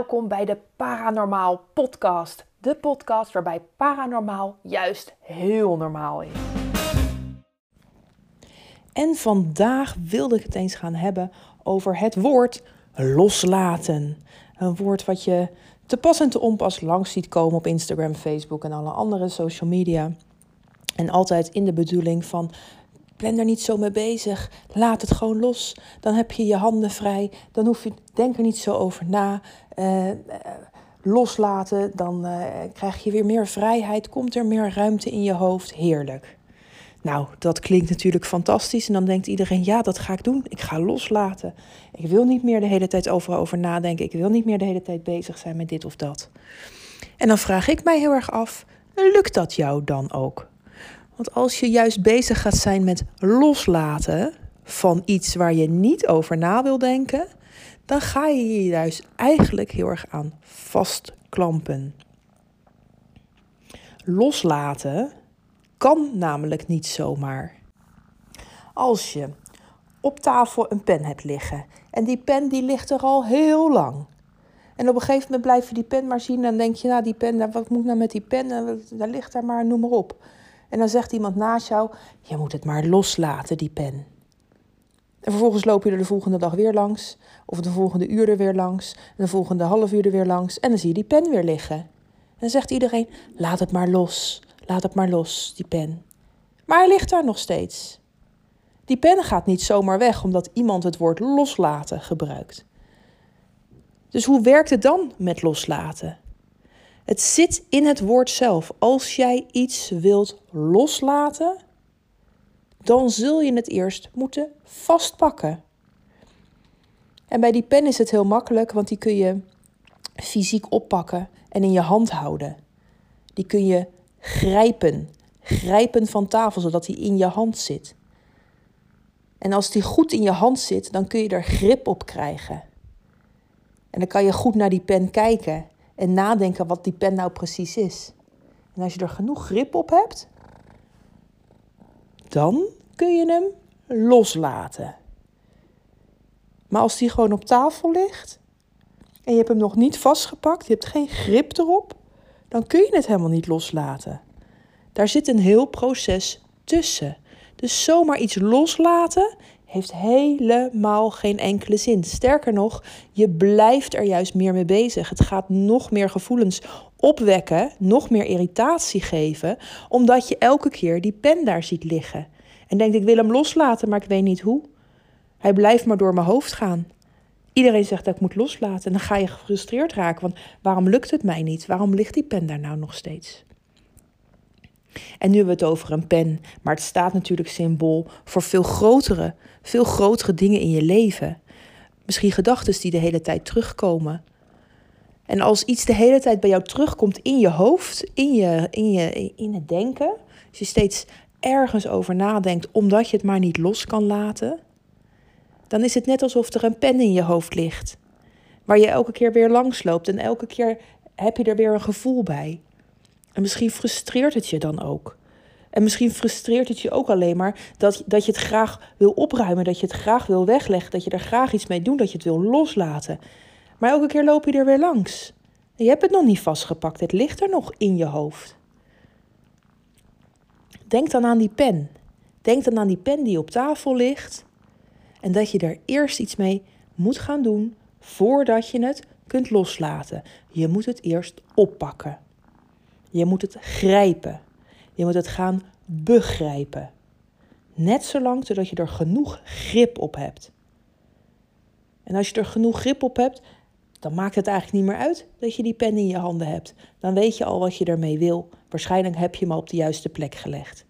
welkom bij de Paranormaal Podcast. De podcast waarbij paranormaal juist heel normaal is. En vandaag wilde ik het eens gaan hebben over het woord loslaten. Een woord wat je te pas en te onpas langs ziet komen op Instagram, Facebook en alle andere social media. En altijd in de bedoeling van ben er niet zo mee bezig. Laat het gewoon los. Dan heb je je handen vrij. Dan hoef je, denk er niet zo over na. Uh, loslaten, dan uh, krijg je weer meer vrijheid. Komt er meer ruimte in je hoofd. Heerlijk. Nou, dat klinkt natuurlijk fantastisch. En dan denkt iedereen, ja, dat ga ik doen. Ik ga loslaten. Ik wil niet meer de hele tijd over, over nadenken. Ik wil niet meer de hele tijd bezig zijn met dit of dat. En dan vraag ik mij heel erg af, lukt dat jou dan ook? Want als je juist bezig gaat zijn met loslaten van iets waar je niet over na wil denken, dan ga je je juist eigenlijk heel erg aan vastklampen. Loslaten kan namelijk niet zomaar. Als je op tafel een pen hebt liggen en die pen die ligt er al heel lang. En op een gegeven moment blijf je die pen maar zien en dan denk je, nou die pen, nou, wat moet nou met die pen? Daar ligt daar maar, noem maar op. En dan zegt iemand naast jou: Je moet het maar loslaten, die pen. En vervolgens loop je er de volgende dag weer langs, of de volgende uur er weer langs, en de volgende half uur er weer langs, en dan zie je die pen weer liggen. En dan zegt iedereen: Laat het maar los, laat het maar los, die pen. Maar hij ligt daar nog steeds. Die pen gaat niet zomaar weg omdat iemand het woord loslaten gebruikt. Dus hoe werkt het dan met loslaten? Het zit in het woord zelf. Als jij iets wilt loslaten, dan zul je het eerst moeten vastpakken. En bij die pen is het heel makkelijk, want die kun je fysiek oppakken en in je hand houden. Die kun je grijpen, grijpen van tafel, zodat die in je hand zit. En als die goed in je hand zit, dan kun je er grip op krijgen. En dan kan je goed naar die pen kijken en nadenken wat die pen nou precies is. En als je er genoeg grip op hebt, dan kun je hem loslaten. Maar als die gewoon op tafel ligt en je hebt hem nog niet vastgepakt, je hebt geen grip erop, dan kun je het helemaal niet loslaten. Daar zit een heel proces tussen. Dus zomaar iets loslaten heeft helemaal geen enkele zin. Sterker nog, je blijft er juist meer mee bezig. Het gaat nog meer gevoelens opwekken, nog meer irritatie geven, omdat je elke keer die pen daar ziet liggen. En denkt, ik wil hem loslaten, maar ik weet niet hoe. Hij blijft maar door mijn hoofd gaan. Iedereen zegt dat ik moet loslaten. En dan ga je gefrustreerd raken. Want waarom lukt het mij niet? Waarom ligt die pen daar nou nog steeds? En nu hebben we het over een pen, maar het staat natuurlijk symbool voor veel grotere, veel grotere dingen in je leven. Misschien gedachten die de hele tijd terugkomen. En als iets de hele tijd bij jou terugkomt in je hoofd, in, je, in, je, in het denken, als je steeds ergens over nadenkt omdat je het maar niet los kan laten, dan is het net alsof er een pen in je hoofd ligt, waar je elke keer weer langs loopt en elke keer heb je er weer een gevoel bij. En misschien frustreert het je dan ook. En misschien frustreert het je ook alleen maar dat, dat je het graag wil opruimen, dat je het graag wil wegleggen, dat je er graag iets mee doet, dat je het wil loslaten. Maar elke keer loop je er weer langs. Je hebt het nog niet vastgepakt, het ligt er nog in je hoofd. Denk dan aan die pen. Denk dan aan die pen die op tafel ligt. En dat je er eerst iets mee moet gaan doen voordat je het kunt loslaten. Je moet het eerst oppakken. Je moet het grijpen. Je moet het gaan begrijpen. Net zolang zodat je er genoeg grip op hebt. En als je er genoeg grip op hebt, dan maakt het eigenlijk niet meer uit dat je die pen in je handen hebt. Dan weet je al wat je ermee wil. Waarschijnlijk heb je hem op de juiste plek gelegd.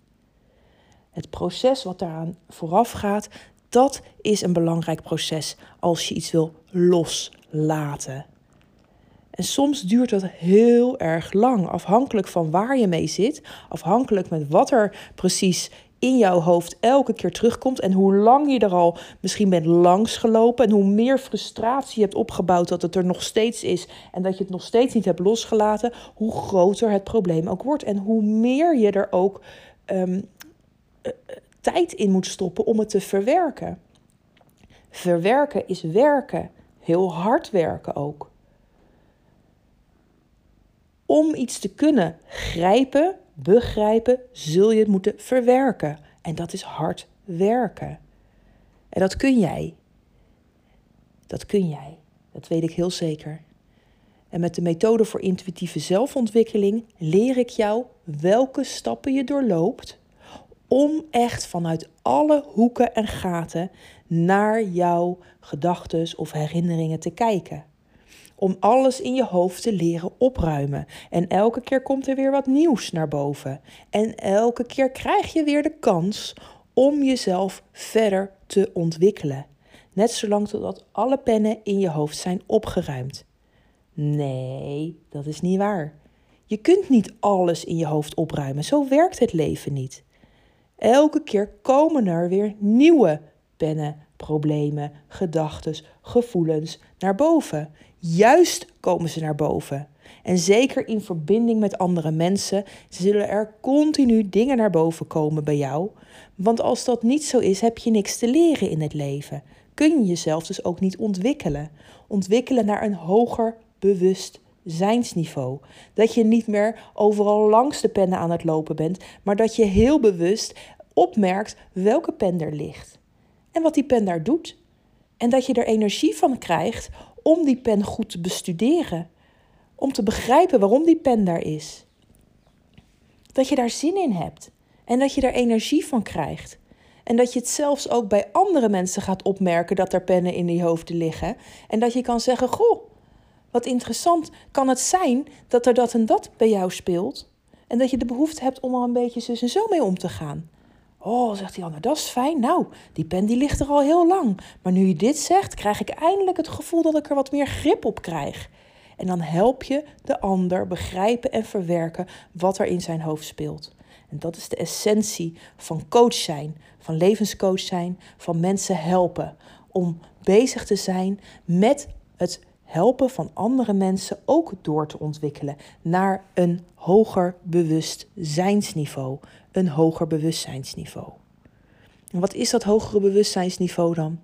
Het proces wat daaraan vooraf gaat, dat is een belangrijk proces als je iets wil loslaten. En soms duurt dat heel erg lang, afhankelijk van waar je mee zit, afhankelijk met wat er precies in jouw hoofd elke keer terugkomt en hoe lang je er al misschien bent langsgelopen en hoe meer frustratie je hebt opgebouwd dat het er nog steeds is en dat je het nog steeds niet hebt losgelaten, hoe groter het probleem ook wordt en hoe meer je er ook um, tijd in moet stoppen om het te verwerken. Verwerken is werken, heel hard werken ook. Om iets te kunnen grijpen, begrijpen, zul je het moeten verwerken. En dat is hard werken. En dat kun jij. Dat kun jij. Dat weet ik heel zeker. En met de methode voor intuïtieve zelfontwikkeling leer ik jou welke stappen je doorloopt om echt vanuit alle hoeken en gaten naar jouw gedachten of herinneringen te kijken. Om alles in je hoofd te leren opruimen. En elke keer komt er weer wat nieuws naar boven. En elke keer krijg je weer de kans om jezelf verder te ontwikkelen. Net zolang totdat alle pennen in je hoofd zijn opgeruimd. Nee, dat is niet waar. Je kunt niet alles in je hoofd opruimen. Zo werkt het leven niet. Elke keer komen er weer nieuwe pennen, problemen, gedachten, gevoelens naar boven. Juist komen ze naar boven. En zeker in verbinding met andere mensen zullen er continu dingen naar boven komen bij jou. Want als dat niet zo is, heb je niks te leren in het leven. Kun je jezelf dus ook niet ontwikkelen. Ontwikkelen naar een hoger bewustzijnsniveau. Dat je niet meer overal langs de pennen aan het lopen bent, maar dat je heel bewust opmerkt welke pen er ligt en wat die pen daar doet. En dat je er energie van krijgt om die pen goed te bestuderen, om te begrijpen waarom die pen daar is. Dat je daar zin in hebt en dat je er energie van krijgt. En dat je het zelfs ook bij andere mensen gaat opmerken dat er pennen in die hoofden liggen. En dat je kan zeggen: Goh, wat interessant, kan het zijn dat er dat en dat bij jou speelt? En dat je de behoefte hebt om er een beetje zus en zo mee om te gaan. Oh, zegt die ander, dat is fijn. Nou, die pen die ligt er al heel lang. Maar nu je dit zegt, krijg ik eindelijk het gevoel dat ik er wat meer grip op krijg. En dan help je de ander begrijpen en verwerken wat er in zijn hoofd speelt. En dat is de essentie van coach zijn, van levenscoach zijn, van mensen helpen. Om bezig te zijn met het helpen van andere mensen ook door te ontwikkelen naar een hoger bewustzijnsniveau. Een hoger bewustzijnsniveau. En wat is dat hogere bewustzijnsniveau dan?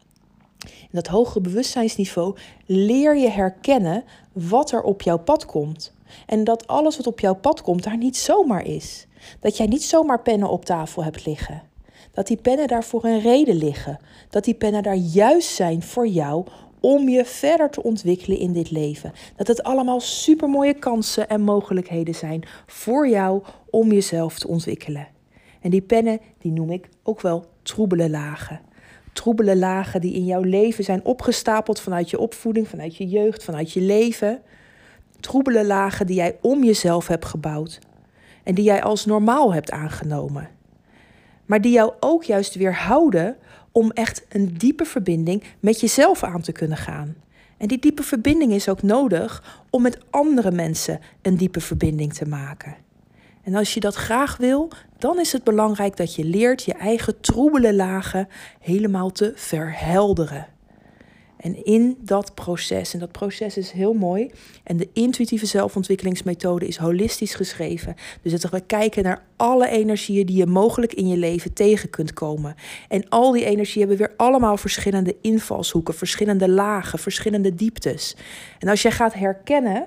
In dat hogere bewustzijnsniveau leer je herkennen wat er op jouw pad komt. En dat alles wat op jouw pad komt daar niet zomaar is. Dat jij niet zomaar pennen op tafel hebt liggen. Dat die pennen daar voor een reden liggen. Dat die pennen daar juist zijn voor jou om je verder te ontwikkelen in dit leven. Dat het allemaal supermooie kansen en mogelijkheden zijn voor jou om jezelf te ontwikkelen. En die pennen, die noem ik ook wel troebele lagen. Troebele lagen die in jouw leven zijn opgestapeld vanuit je opvoeding, vanuit je jeugd, vanuit je leven. Troebele lagen die jij om jezelf hebt gebouwd en die jij als normaal hebt aangenomen. Maar die jou ook juist weerhouden om echt een diepe verbinding met jezelf aan te kunnen gaan. En die diepe verbinding is ook nodig om met andere mensen een diepe verbinding te maken. En als je dat graag wil, dan is het belangrijk dat je leert je eigen troebele lagen helemaal te verhelderen. En in dat proces, en dat proces is heel mooi, en de intuïtieve zelfontwikkelingsmethode is holistisch geschreven. Dus dat we kijken naar alle energieën die je mogelijk in je leven tegen kunt komen. En al die energieën hebben weer allemaal verschillende invalshoeken, verschillende lagen, verschillende dieptes. En als jij gaat herkennen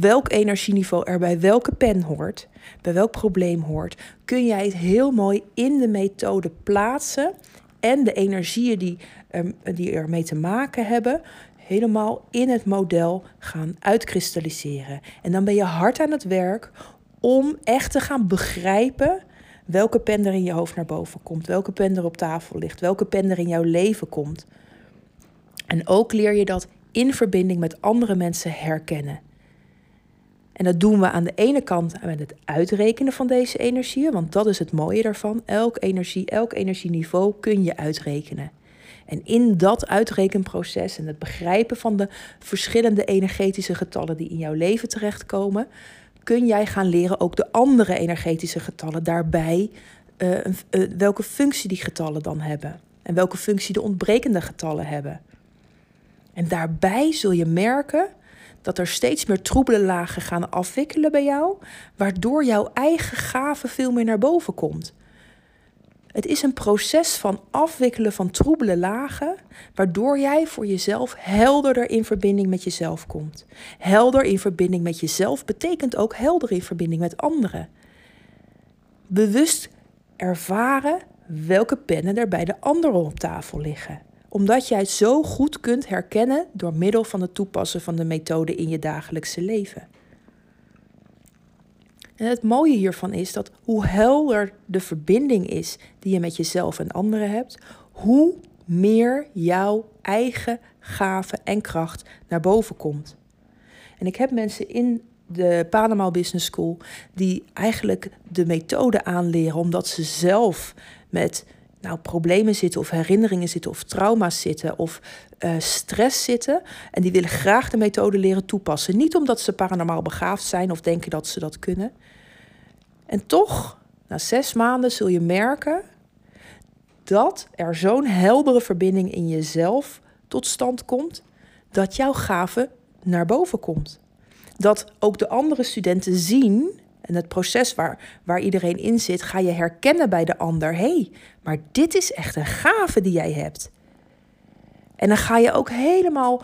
welk energieniveau er bij welke pen hoort, bij welk probleem hoort, kun jij het heel mooi in de methode plaatsen en de energieën die, um, die ermee te maken hebben, helemaal in het model gaan uitkristalliseren. En dan ben je hard aan het werk om echt te gaan begrijpen welke pen er in je hoofd naar boven komt, welke pen er op tafel ligt, welke pen er in jouw leven komt. En ook leer je dat in verbinding met andere mensen herkennen. En dat doen we aan de ene kant met het uitrekenen van deze energieën, want dat is het mooie daarvan. Elk energie, elk energieniveau kun je uitrekenen. En in dat uitrekenproces en het begrijpen van de verschillende energetische getallen die in jouw leven terechtkomen, kun jij gaan leren ook de andere energetische getallen daarbij, uh, uh, welke functie die getallen dan hebben. En welke functie de ontbrekende getallen hebben. En daarbij zul je merken dat er steeds meer troebele lagen gaan afwikkelen bij jou, waardoor jouw eigen gave veel meer naar boven komt. Het is een proces van afwikkelen van troebele lagen, waardoor jij voor jezelf helderder in verbinding met jezelf komt. Helder in verbinding met jezelf betekent ook helder in verbinding met anderen. Bewust ervaren welke pennen er bij de anderen op tafel liggen omdat jij zo goed kunt herkennen door middel van het toepassen van de methode in je dagelijkse leven. En het mooie hiervan is dat hoe helder de verbinding is die je met jezelf en anderen hebt, hoe meer jouw eigen gave en kracht naar boven komt. En ik heb mensen in de Panama Business School die eigenlijk de methode aanleren omdat ze zelf met nou, problemen zitten of herinneringen zitten of trauma's zitten of uh, stress zitten. En die willen graag de methode leren toepassen. Niet omdat ze paranormaal begaafd zijn of denken dat ze dat kunnen. En toch, na zes maanden zul je merken dat er zo'n heldere verbinding in jezelf tot stand komt, dat jouw gave naar boven komt. Dat ook de andere studenten zien en het proces waar, waar iedereen in zit, ga je herkennen bij de ander. Hé, hey, maar dit is echt een gave die jij hebt. En dan ga je ook helemaal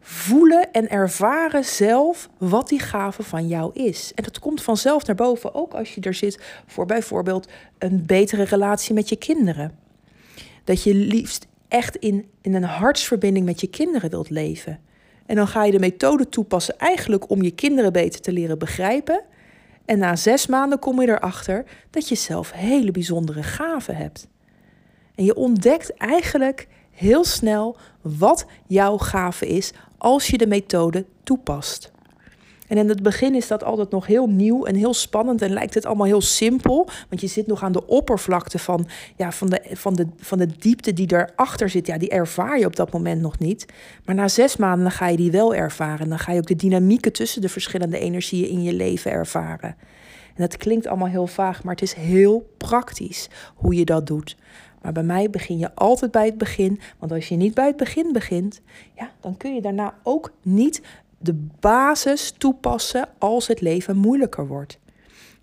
voelen en ervaren zelf wat die gave van jou is. En dat komt vanzelf naar boven, ook als je er zit voor bijvoorbeeld een betere relatie met je kinderen. Dat je liefst echt in, in een hartsverbinding met je kinderen wilt leven. En dan ga je de methode toepassen eigenlijk om je kinderen beter te leren begrijpen. En na zes maanden kom je erachter dat je zelf hele bijzondere gaven hebt. En je ontdekt eigenlijk heel snel wat jouw gave is als je de methode toepast. En in het begin is dat altijd nog heel nieuw en heel spannend en lijkt het allemaal heel simpel. Want je zit nog aan de oppervlakte van, ja, van, de, van, de, van de diepte die erachter zit. Ja, die ervaar je op dat moment nog niet. Maar na zes maanden ga je die wel ervaren. Dan ga je ook de dynamieken tussen de verschillende energieën in je leven ervaren. En dat klinkt allemaal heel vaag, maar het is heel praktisch hoe je dat doet. Maar bij mij begin je altijd bij het begin. Want als je niet bij het begin begint, ja, dan kun je daarna ook niet de basis toepassen als het leven moeilijker wordt.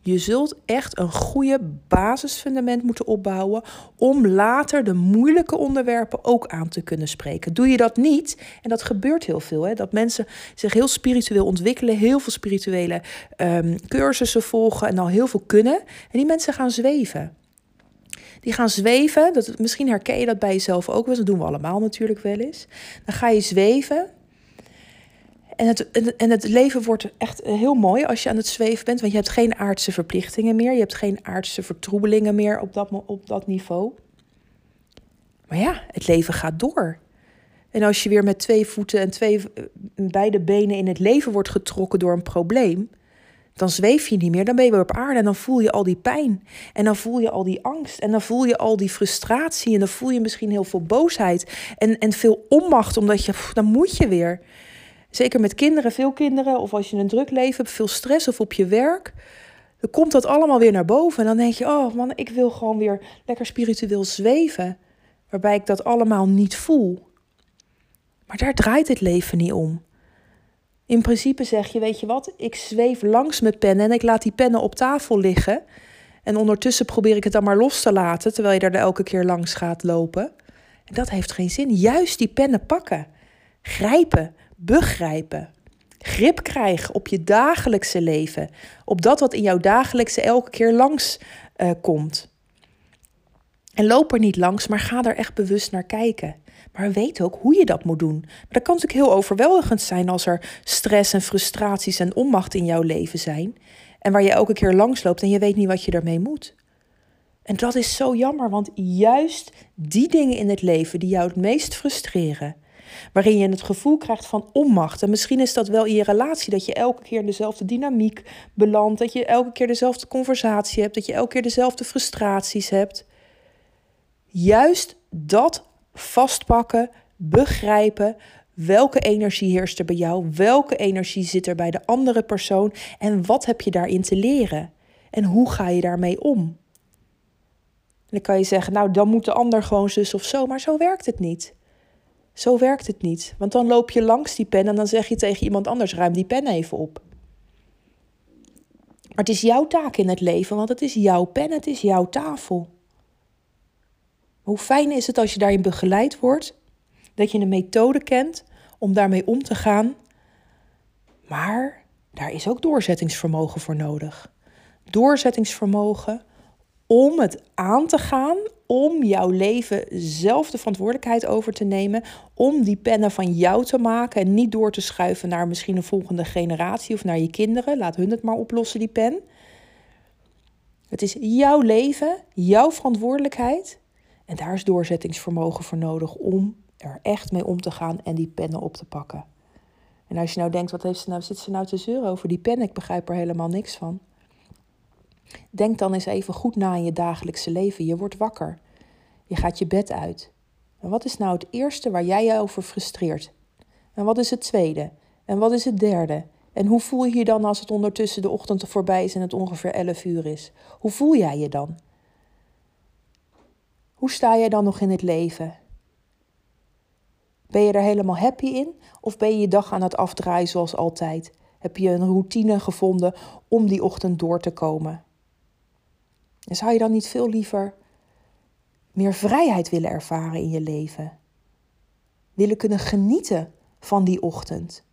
Je zult echt een goede basisfundament moeten opbouwen om later de moeilijke onderwerpen ook aan te kunnen spreken. Doe je dat niet, en dat gebeurt heel veel, hè, dat mensen zich heel spiritueel ontwikkelen, heel veel spirituele um, cursussen volgen en al heel veel kunnen, en die mensen gaan zweven. Die gaan zweven, dat, misschien herken je dat bij jezelf ook wel dat doen we allemaal natuurlijk wel eens. Dan ga je zweven en het, en het leven wordt echt heel mooi als je aan het zweven bent, want je hebt geen aardse verplichtingen meer, je hebt geen aardse vertroebelingen meer op dat, op dat niveau. Maar ja, het leven gaat door. En als je weer met twee voeten en twee, eh, beide benen in het leven wordt getrokken door een probleem, dan zweef je niet meer, dan ben je weer op aarde en dan voel je al die pijn. En dan voel je al die angst en dan voel je al die frustratie en dan voel je misschien heel veel boosheid en, en veel onmacht, omdat je, dan moet je weer. Zeker met kinderen, veel kinderen, of als je een druk leven hebt, veel stress of op je werk. Dan komt dat allemaal weer naar boven. En dan denk je, oh man, ik wil gewoon weer lekker spiritueel zweven. Waarbij ik dat allemaal niet voel. Maar daar draait het leven niet om. In principe zeg je, weet je wat, ik zweef langs met pennen en ik laat die pennen op tafel liggen. En ondertussen probeer ik het dan maar los te laten, terwijl je er elke keer langs gaat lopen. En dat heeft geen zin. Juist die pennen pakken, grijpen, begrijpen. Grip krijgen op je dagelijkse leven. Op dat wat in jouw dagelijkse elke keer langs uh, komt. En loop er niet langs, maar ga er echt bewust naar kijken. Maar weet ook hoe je dat moet doen. Maar dat kan natuurlijk heel overweldigend zijn als er stress en frustraties en onmacht in jouw leven zijn. En waar je elke keer langs loopt en je weet niet wat je ermee moet. En dat is zo jammer, want juist die dingen in het leven die jou het meest frustreren, waarin je het gevoel krijgt van onmacht. En misschien is dat wel in je relatie, dat je elke keer in dezelfde dynamiek belandt, dat je elke keer dezelfde conversatie hebt, dat je elke keer dezelfde frustraties hebt. Juist dat vastpakken, begrijpen. Welke energie heerst er bij jou? Welke energie zit er bij de andere persoon? En wat heb je daarin te leren? En hoe ga je daarmee om? En dan kan je zeggen, nou dan moet de ander gewoon zus of zo, maar zo werkt het niet. Zo werkt het niet, want dan loop je langs die pen en dan zeg je tegen iemand anders: ruim die pen even op. Maar het is jouw taak in het leven, want het is jouw pen, het is jouw tafel. Hoe fijn is het als je daarin begeleid wordt, dat je een methode kent om daarmee om te gaan. Maar daar is ook doorzettingsvermogen voor nodig. Doorzettingsvermogen om het aan te gaan, om jouw leven zelf de verantwoordelijkheid over te nemen, om die pennen van jou te maken en niet door te schuiven naar misschien een volgende generatie of naar je kinderen. Laat hun het maar oplossen, die pen. Het is jouw leven, jouw verantwoordelijkheid. En daar is doorzettingsvermogen voor nodig om er echt mee om te gaan en die pennen op te pakken. En als je nou denkt, wat heeft ze nou, zit ze nou te zeuren over die pen? Ik begrijp er helemaal niks van. Denk dan eens even goed na in je dagelijkse leven. Je wordt wakker. Je gaat je bed uit. En wat is nou het eerste waar jij je over frustreert? En wat is het tweede? En wat is het derde? En hoe voel je je dan als het ondertussen de ochtend voorbij is en het ongeveer 11 uur is? Hoe voel jij je dan? Hoe sta jij dan nog in het leven? Ben je er helemaal happy in of ben je je dag aan het afdraaien zoals altijd? Heb je een routine gevonden om die ochtend door te komen? En zou je dan niet veel liever meer vrijheid willen ervaren in je leven? Willen kunnen genieten van die ochtend?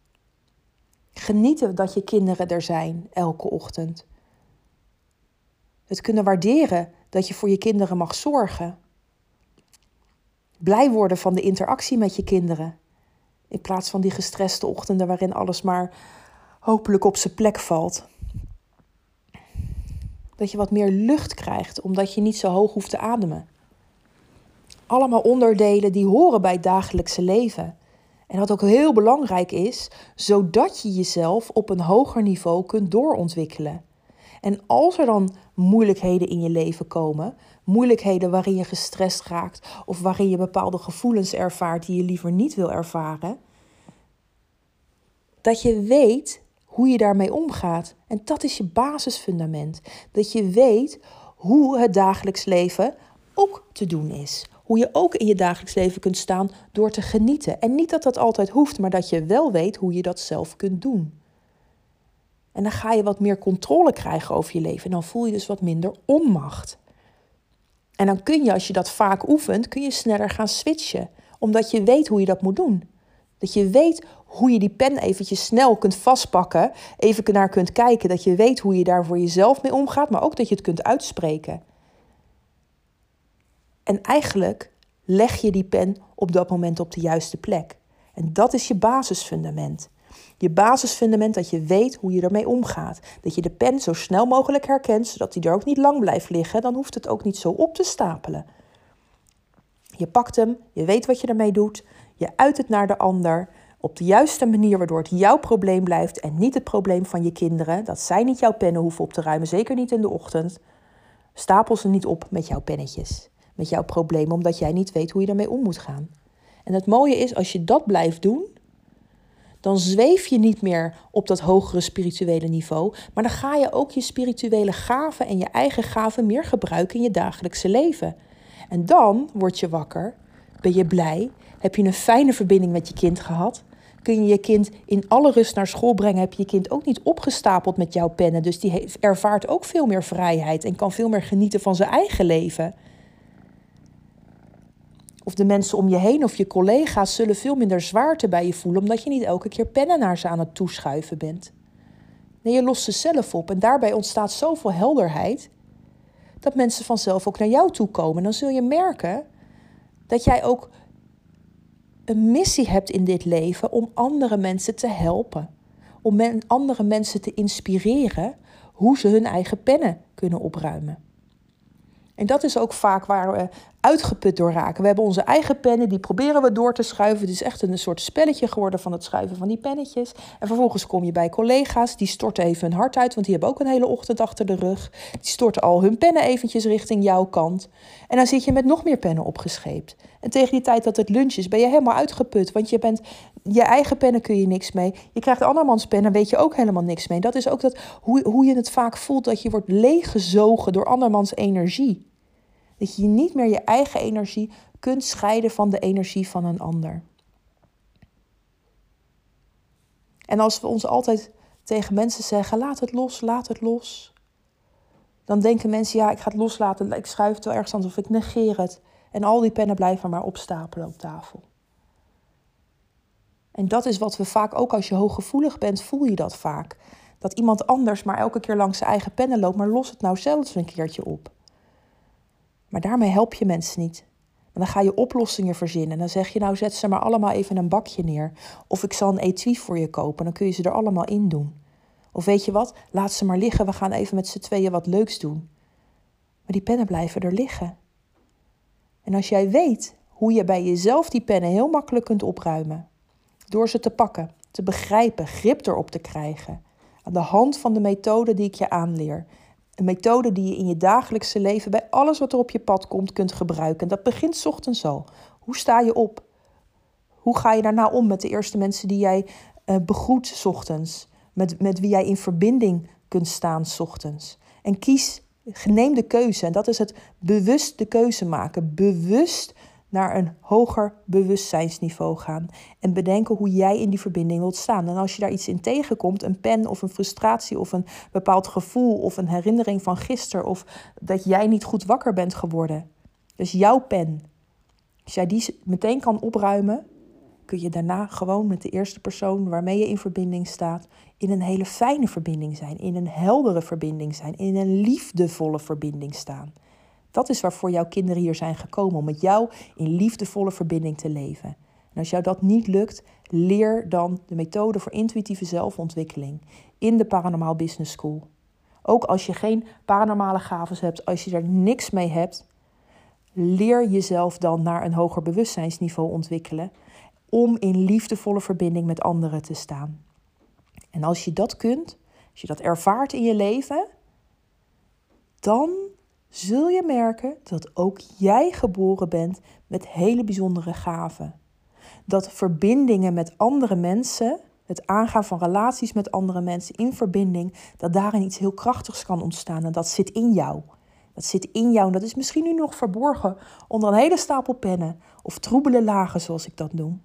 Genieten dat je kinderen er zijn elke ochtend. Het kunnen waarderen dat je voor je kinderen mag zorgen. Blij worden van de interactie met je kinderen. In plaats van die gestreste ochtenden waarin alles maar hopelijk op zijn plek valt. Dat je wat meer lucht krijgt omdat je niet zo hoog hoeft te ademen. Allemaal onderdelen die horen bij het dagelijkse leven. En wat ook heel belangrijk is, zodat je jezelf op een hoger niveau kunt doorontwikkelen. En als er dan moeilijkheden in je leven komen, moeilijkheden waarin je gestrest raakt of waarin je bepaalde gevoelens ervaart die je liever niet wil ervaren, dat je weet hoe je daarmee omgaat. En dat is je basisfundament. Dat je weet hoe het dagelijks leven ook te doen is. Hoe je ook in je dagelijks leven kunt staan door te genieten. En niet dat dat altijd hoeft, maar dat je wel weet hoe je dat zelf kunt doen. En dan ga je wat meer controle krijgen over je leven. En dan voel je dus wat minder onmacht. En dan kun je, als je dat vaak oefent, kun je sneller gaan switchen. Omdat je weet hoe je dat moet doen. Dat je weet hoe je die pen eventjes snel kunt vastpakken. Even naar kunt kijken. Dat je weet hoe je daar voor jezelf mee omgaat. Maar ook dat je het kunt uitspreken. En eigenlijk leg je die pen op dat moment op de juiste plek. En dat is je basisfundament. Je basisfundament dat je weet hoe je ermee omgaat. Dat je de pen zo snel mogelijk herkent, zodat die er ook niet lang blijft liggen. Dan hoeft het ook niet zo op te stapelen. Je pakt hem, je weet wat je ermee doet, je uit het naar de ander op de juiste manier, waardoor het jouw probleem blijft en niet het probleem van je kinderen. Dat zij niet jouw pennen hoeven op te ruimen, zeker niet in de ochtend. Stapel ze niet op met jouw pennetjes, met jouw probleem, omdat jij niet weet hoe je ermee om moet gaan. En het mooie is, als je dat blijft doen, dan zweef je niet meer op dat hogere spirituele niveau, maar dan ga je ook je spirituele gaven en je eigen gaven meer gebruiken in je dagelijkse leven. En dan word je wakker, ben je blij, heb je een fijne verbinding met je kind gehad, kun je je kind in alle rust naar school brengen, heb je je kind ook niet opgestapeld met jouw pennen, dus die ervaart ook veel meer vrijheid en kan veel meer genieten van zijn eigen leven. Of de mensen om je heen of je collega's zullen veel minder zwaarte bij je voelen, omdat je niet elke keer pennen naar ze aan het toeschuiven bent. Nee, je lost ze zelf op en daarbij ontstaat zoveel helderheid dat mensen vanzelf ook naar jou toe komen. Dan zul je merken dat jij ook een missie hebt in dit leven om andere mensen te helpen. Om andere mensen te inspireren hoe ze hun eigen pennen kunnen opruimen. En dat is ook vaak waar we uitgeput door raken. We hebben onze eigen pennen, die proberen we door te schuiven. Het is echt een soort spelletje geworden van het schuiven van die pennetjes. En vervolgens kom je bij collega's, die storten even hun hart uit, want die hebben ook een hele ochtend achter de rug. Die storten al hun pennen eventjes richting jouw kant. En dan zit je met nog meer pennen opgescheept. En tegen die tijd dat het lunch is, ben je helemaal uitgeput. Want je bent, je eigen pennen kun je niks mee. Je krijgt andermans pennen, weet je ook helemaal niks mee. Dat is ook dat, hoe, hoe je het vaak voelt, dat je wordt leeggezogen door andermans energie. Dat je niet meer je eigen energie kunt scheiden van de energie van een ander. En als we ons altijd tegen mensen zeggen: laat het los, laat het los. Dan denken mensen: ja, ik ga het loslaten, ik schuif het wel ergens anders of ik negeer het. En al die pennen blijven maar opstapelen op tafel. En dat is wat we vaak ook als je hooggevoelig bent, voel je dat vaak. Dat iemand anders maar elke keer langs zijn eigen pennen loopt, maar los het nou zelfs een keertje op. Maar daarmee help je mensen niet. Dan ga je oplossingen verzinnen. En dan zeg je, nou zet ze maar allemaal even een bakje neer. Of ik zal een etui voor je kopen. Dan kun je ze er allemaal in doen. Of weet je wat, laat ze maar liggen. We gaan even met z'n tweeën wat leuks doen. Maar die pennen blijven er liggen. En als jij weet hoe je bij jezelf die pennen heel makkelijk kunt opruimen. Door ze te pakken, te begrijpen, grip erop te krijgen. Aan de hand van de methode die ik je aanleer. Een methode die je in je dagelijkse leven bij alles wat er op je pad komt kunt gebruiken. En dat begint ochtends al. Hoe sta je op? Hoe ga je daarna om met de eerste mensen die jij uh, begroet ochtends? Met, met wie jij in verbinding kunt staan ochtends? En kies, neem de keuze. En dat is het bewust de keuze maken. Bewust naar een hoger bewustzijnsniveau gaan. En bedenken hoe jij in die verbinding wilt staan. En als je daar iets in tegenkomt, een pen of een frustratie of een bepaald gevoel of een herinnering van gisteren of dat jij niet goed wakker bent geworden. Dus jouw pen. Als jij die meteen kan opruimen, kun je daarna gewoon met de eerste persoon waarmee je in verbinding staat, in een hele fijne verbinding zijn, in een heldere verbinding zijn, in een liefdevolle verbinding staan. Dat is waarvoor jouw kinderen hier zijn gekomen, om met jou in liefdevolle verbinding te leven. En als jou dat niet lukt, leer dan de methode voor intuïtieve zelfontwikkeling in de Paranormaal Business School. Ook als je geen paranormale gaven hebt, als je er niks mee hebt, leer jezelf dan naar een hoger bewustzijnsniveau ontwikkelen om in liefdevolle verbinding met anderen te staan. En als je dat kunt, als je dat ervaart in je leven, dan zul je merken dat ook jij geboren bent met hele bijzondere gaven. Dat verbindingen met andere mensen, het aangaan van relaties met andere mensen in verbinding, dat daarin iets heel krachtigs kan ontstaan. En dat zit in jou. Dat zit in jou en dat is misschien nu nog verborgen onder een hele stapel pennen of troebele lagen, zoals ik dat noem.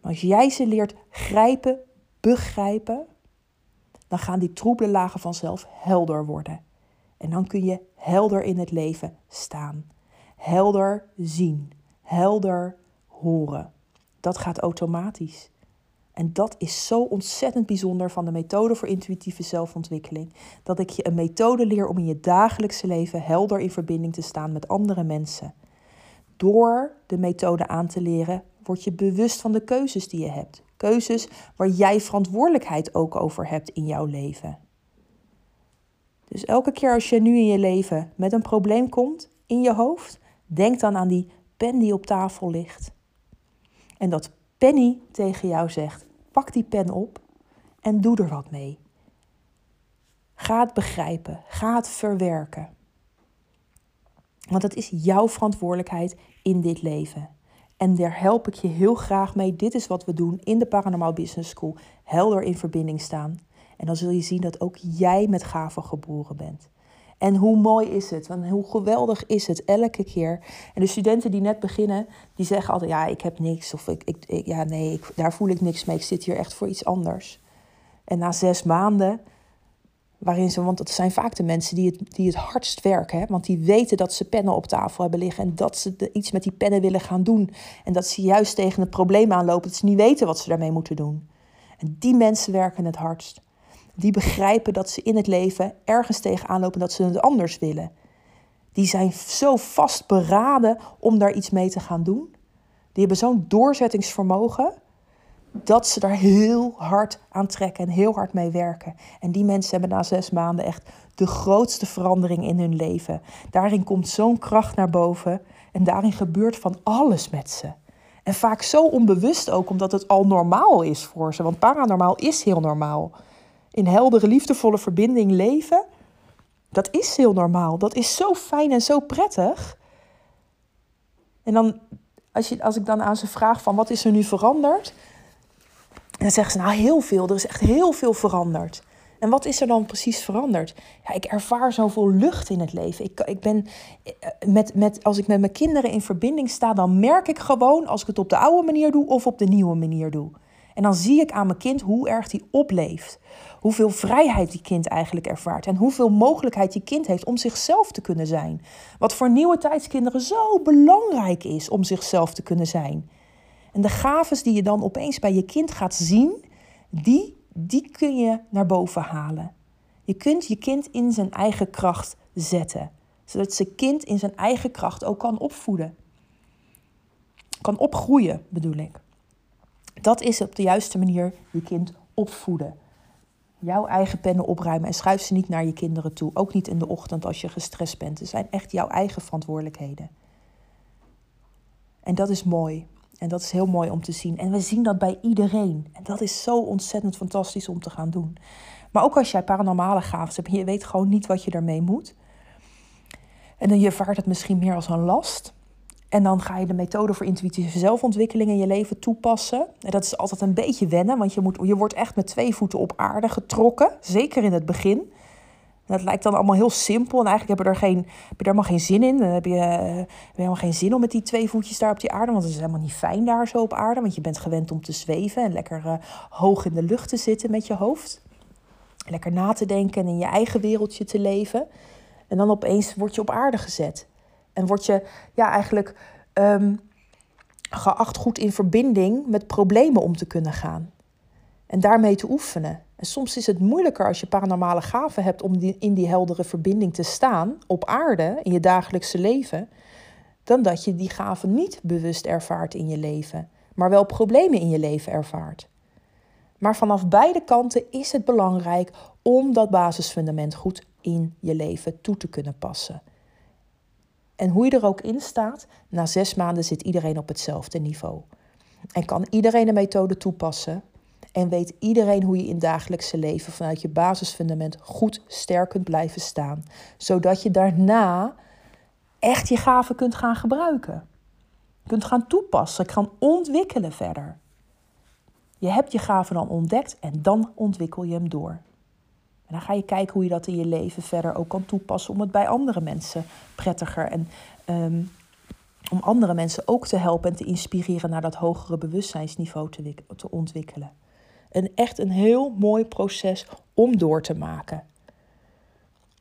Maar als jij ze leert grijpen, begrijpen, dan gaan die troebele lagen vanzelf helder worden. En dan kun je helder in het leven staan. Helder zien. Helder horen. Dat gaat automatisch. En dat is zo ontzettend bijzonder van de methode voor intuïtieve zelfontwikkeling. Dat ik je een methode leer om in je dagelijkse leven helder in verbinding te staan met andere mensen. Door de methode aan te leren, word je bewust van de keuzes die je hebt. Keuzes waar jij verantwoordelijkheid ook over hebt in jouw leven. Dus elke keer als je nu in je leven met een probleem komt in je hoofd, denk dan aan die pen die op tafel ligt. En dat Penny tegen jou zegt: pak die pen op en doe er wat mee. Ga het begrijpen, ga het verwerken. Want het is jouw verantwoordelijkheid in dit leven. En daar help ik je heel graag mee. Dit is wat we doen in de Paranormal Business School. Helder in verbinding staan. En dan zul je zien dat ook jij met gaven geboren bent. En hoe mooi is het? Want hoe geweldig is het elke keer? En de studenten die net beginnen, die zeggen altijd: Ja, ik heb niks. Of ik, ik, ja, nee, ik, daar voel ik niks mee. Ik zit hier echt voor iets anders. En na zes maanden, waarin ze, want dat zijn vaak de mensen die het, die het hardst werken, hè? want die weten dat ze pennen op tafel hebben liggen en dat ze iets met die pennen willen gaan doen. En dat ze juist tegen het probleem aanlopen, dat ze niet weten wat ze daarmee moeten doen. En die mensen werken het hardst die begrijpen dat ze in het leven ergens tegenaan lopen dat ze het anders willen. Die zijn zo vastberaden om daar iets mee te gaan doen. Die hebben zo'n doorzettingsvermogen dat ze daar heel hard aan trekken en heel hard mee werken. En die mensen hebben na zes maanden echt de grootste verandering in hun leven. Daarin komt zo'n kracht naar boven en daarin gebeurt van alles met ze. En vaak zo onbewust ook, omdat het al normaal is voor ze. Want paranormaal is heel normaal in heldere, liefdevolle verbinding leven, dat is heel normaal. Dat is zo fijn en zo prettig. En dan, als, je, als ik dan aan ze vraag van wat is er nu veranderd? Dan zeggen ze nou heel veel, er is echt heel veel veranderd. En wat is er dan precies veranderd? Ja, ik ervaar zoveel lucht in het leven. Ik, ik ben eh, met, met, als ik met mijn kinderen in verbinding sta, dan merk ik gewoon als ik het op de oude manier doe of op de nieuwe manier doe. En dan zie ik aan mijn kind hoe erg die opleeft. Hoeveel vrijheid die kind eigenlijk ervaart. En hoeveel mogelijkheid die kind heeft om zichzelf te kunnen zijn. Wat voor nieuwe tijdskinderen zo belangrijk is om zichzelf te kunnen zijn. En de gaves die je dan opeens bij je kind gaat zien, die, die kun je naar boven halen. Je kunt je kind in zijn eigen kracht zetten. Zodat ze kind in zijn eigen kracht ook kan opvoeden. Kan opgroeien, bedoel ik. Dat is op de juiste manier je kind opvoeden. Jouw eigen pennen opruimen en schuif ze niet naar je kinderen toe. Ook niet in de ochtend als je gestrest bent. Ze zijn echt jouw eigen verantwoordelijkheden. En dat is mooi. En dat is heel mooi om te zien. En we zien dat bij iedereen. En dat is zo ontzettend fantastisch om te gaan doen. Maar ook als jij paranormale gaven hebt en je weet gewoon niet wat je daarmee moet. En dan je ervaart het misschien meer als een last. En dan ga je de methode voor intuïtieve zelfontwikkeling in je leven toepassen. En dat is altijd een beetje wennen, want je, moet, je wordt echt met twee voeten op aarde getrokken. Zeker in het begin. Dat lijkt dan allemaal heel simpel. En eigenlijk heb je geen, heb er helemaal geen zin in. Dan heb je, heb je helemaal geen zin om met die twee voetjes daar op die aarde. Want het is helemaal niet fijn daar zo op aarde. Want je bent gewend om te zweven en lekker uh, hoog in de lucht te zitten met je hoofd. Lekker na te denken en in je eigen wereldje te leven. En dan opeens word je op aarde gezet. En word je ja, eigenlijk um, geacht goed in verbinding met problemen om te kunnen gaan. En daarmee te oefenen. En soms is het moeilijker als je paranormale gaven hebt om die, in die heldere verbinding te staan op aarde in je dagelijkse leven, dan dat je die gaven niet bewust ervaart in je leven, maar wel problemen in je leven ervaart. Maar vanaf beide kanten is het belangrijk om dat basisfundament goed in je leven toe te kunnen passen. En hoe je er ook in staat, na zes maanden zit iedereen op hetzelfde niveau. En kan iedereen de methode toepassen. En weet iedereen hoe je in dagelijkse leven vanuit je basisfundament goed sterk kunt blijven staan. Zodat je daarna echt je gaven kunt gaan gebruiken. Kunt gaan toepassen, kan ontwikkelen verder. Je hebt je gaven dan ontdekt en dan ontwikkel je hem door. En dan ga je kijken hoe je dat in je leven verder ook kan toepassen om het bij andere mensen prettiger en um, om andere mensen ook te helpen en te inspireren naar dat hogere bewustzijnsniveau te, te ontwikkelen. Een echt een heel mooi proces om door te maken.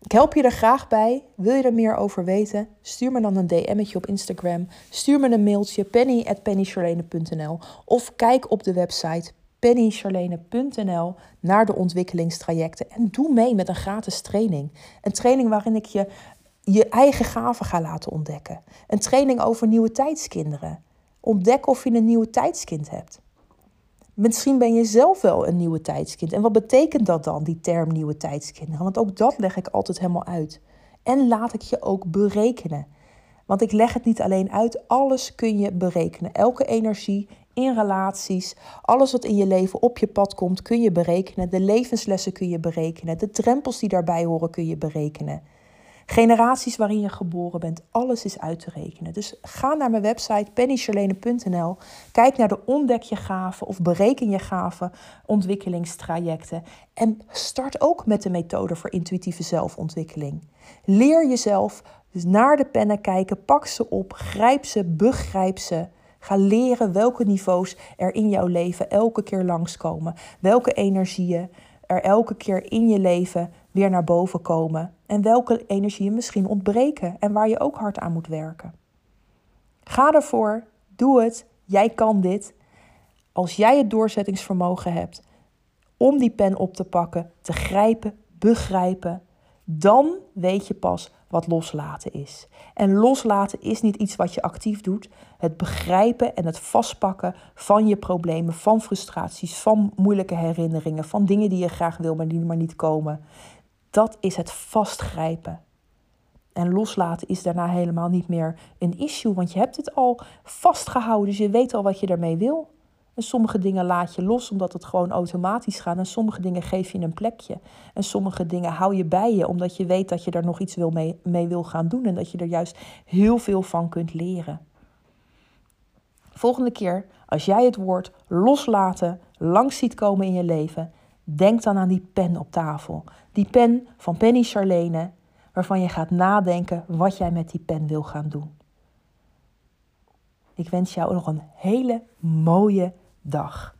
Ik help je er graag bij. Wil je er meer over weten? Stuur me dan een DM'tje op Instagram. Stuur me een mailtje penny@pennycharlene.nl of kijk op de website pennycharlene.nl naar de ontwikkelingstrajecten en doe mee met een gratis training. Een training waarin ik je je eigen gaven ga laten ontdekken. Een training over nieuwe tijdskinderen. Ontdek of je een nieuwe tijdskind hebt. Misschien ben je zelf wel een nieuwe tijdskind. En wat betekent dat dan, die term nieuwe tijdskinderen? Want ook dat leg ik altijd helemaal uit. En laat ik je ook berekenen. Want ik leg het niet alleen uit, alles kun je berekenen. Elke energie in relaties, alles wat in je leven op je pad komt, kun je berekenen. De levenslessen kun je berekenen. De drempels die daarbij horen kun je berekenen. Generaties waarin je geboren bent, alles is uit te rekenen. Dus ga naar mijn website pennycharlene.nl. Kijk naar de ontdek je gaven of bereken je gaven ontwikkelingstrajecten. En start ook met de methode voor intuïtieve zelfontwikkeling. Leer jezelf dus naar de pennen kijken, pak ze op, grijp ze, begrijp ze. Ga leren welke niveaus er in jouw leven elke keer langskomen. Welke energieën er elke keer in je leven weer naar boven komen. En welke energieën misschien ontbreken en waar je ook hard aan moet werken. Ga ervoor, doe het, jij kan dit. Als jij het doorzettingsvermogen hebt om die pen op te pakken, te grijpen, begrijpen, dan weet je pas wat loslaten is. En loslaten is niet iets wat je actief doet. Het begrijpen en het vastpakken van je problemen, van frustraties, van moeilijke herinneringen, van dingen die je graag wil, maar die maar niet komen. Dat is het vastgrijpen. En loslaten is daarna helemaal niet meer een issue, want je hebt het al vastgehouden, dus je weet al wat je daarmee wil. En sommige dingen laat je los omdat het gewoon automatisch gaat. En sommige dingen geef je een plekje. En sommige dingen hou je bij je omdat je weet dat je daar nog iets wil mee, mee wil gaan doen. En dat je er juist heel veel van kunt leren. Volgende keer, als jij het woord loslaten langs ziet komen in je leven, denk dan aan die pen op tafel. Die pen van Penny Charlene, waarvan je gaat nadenken wat jij met die pen wil gaan doen. Ik wens jou nog een hele mooie dag.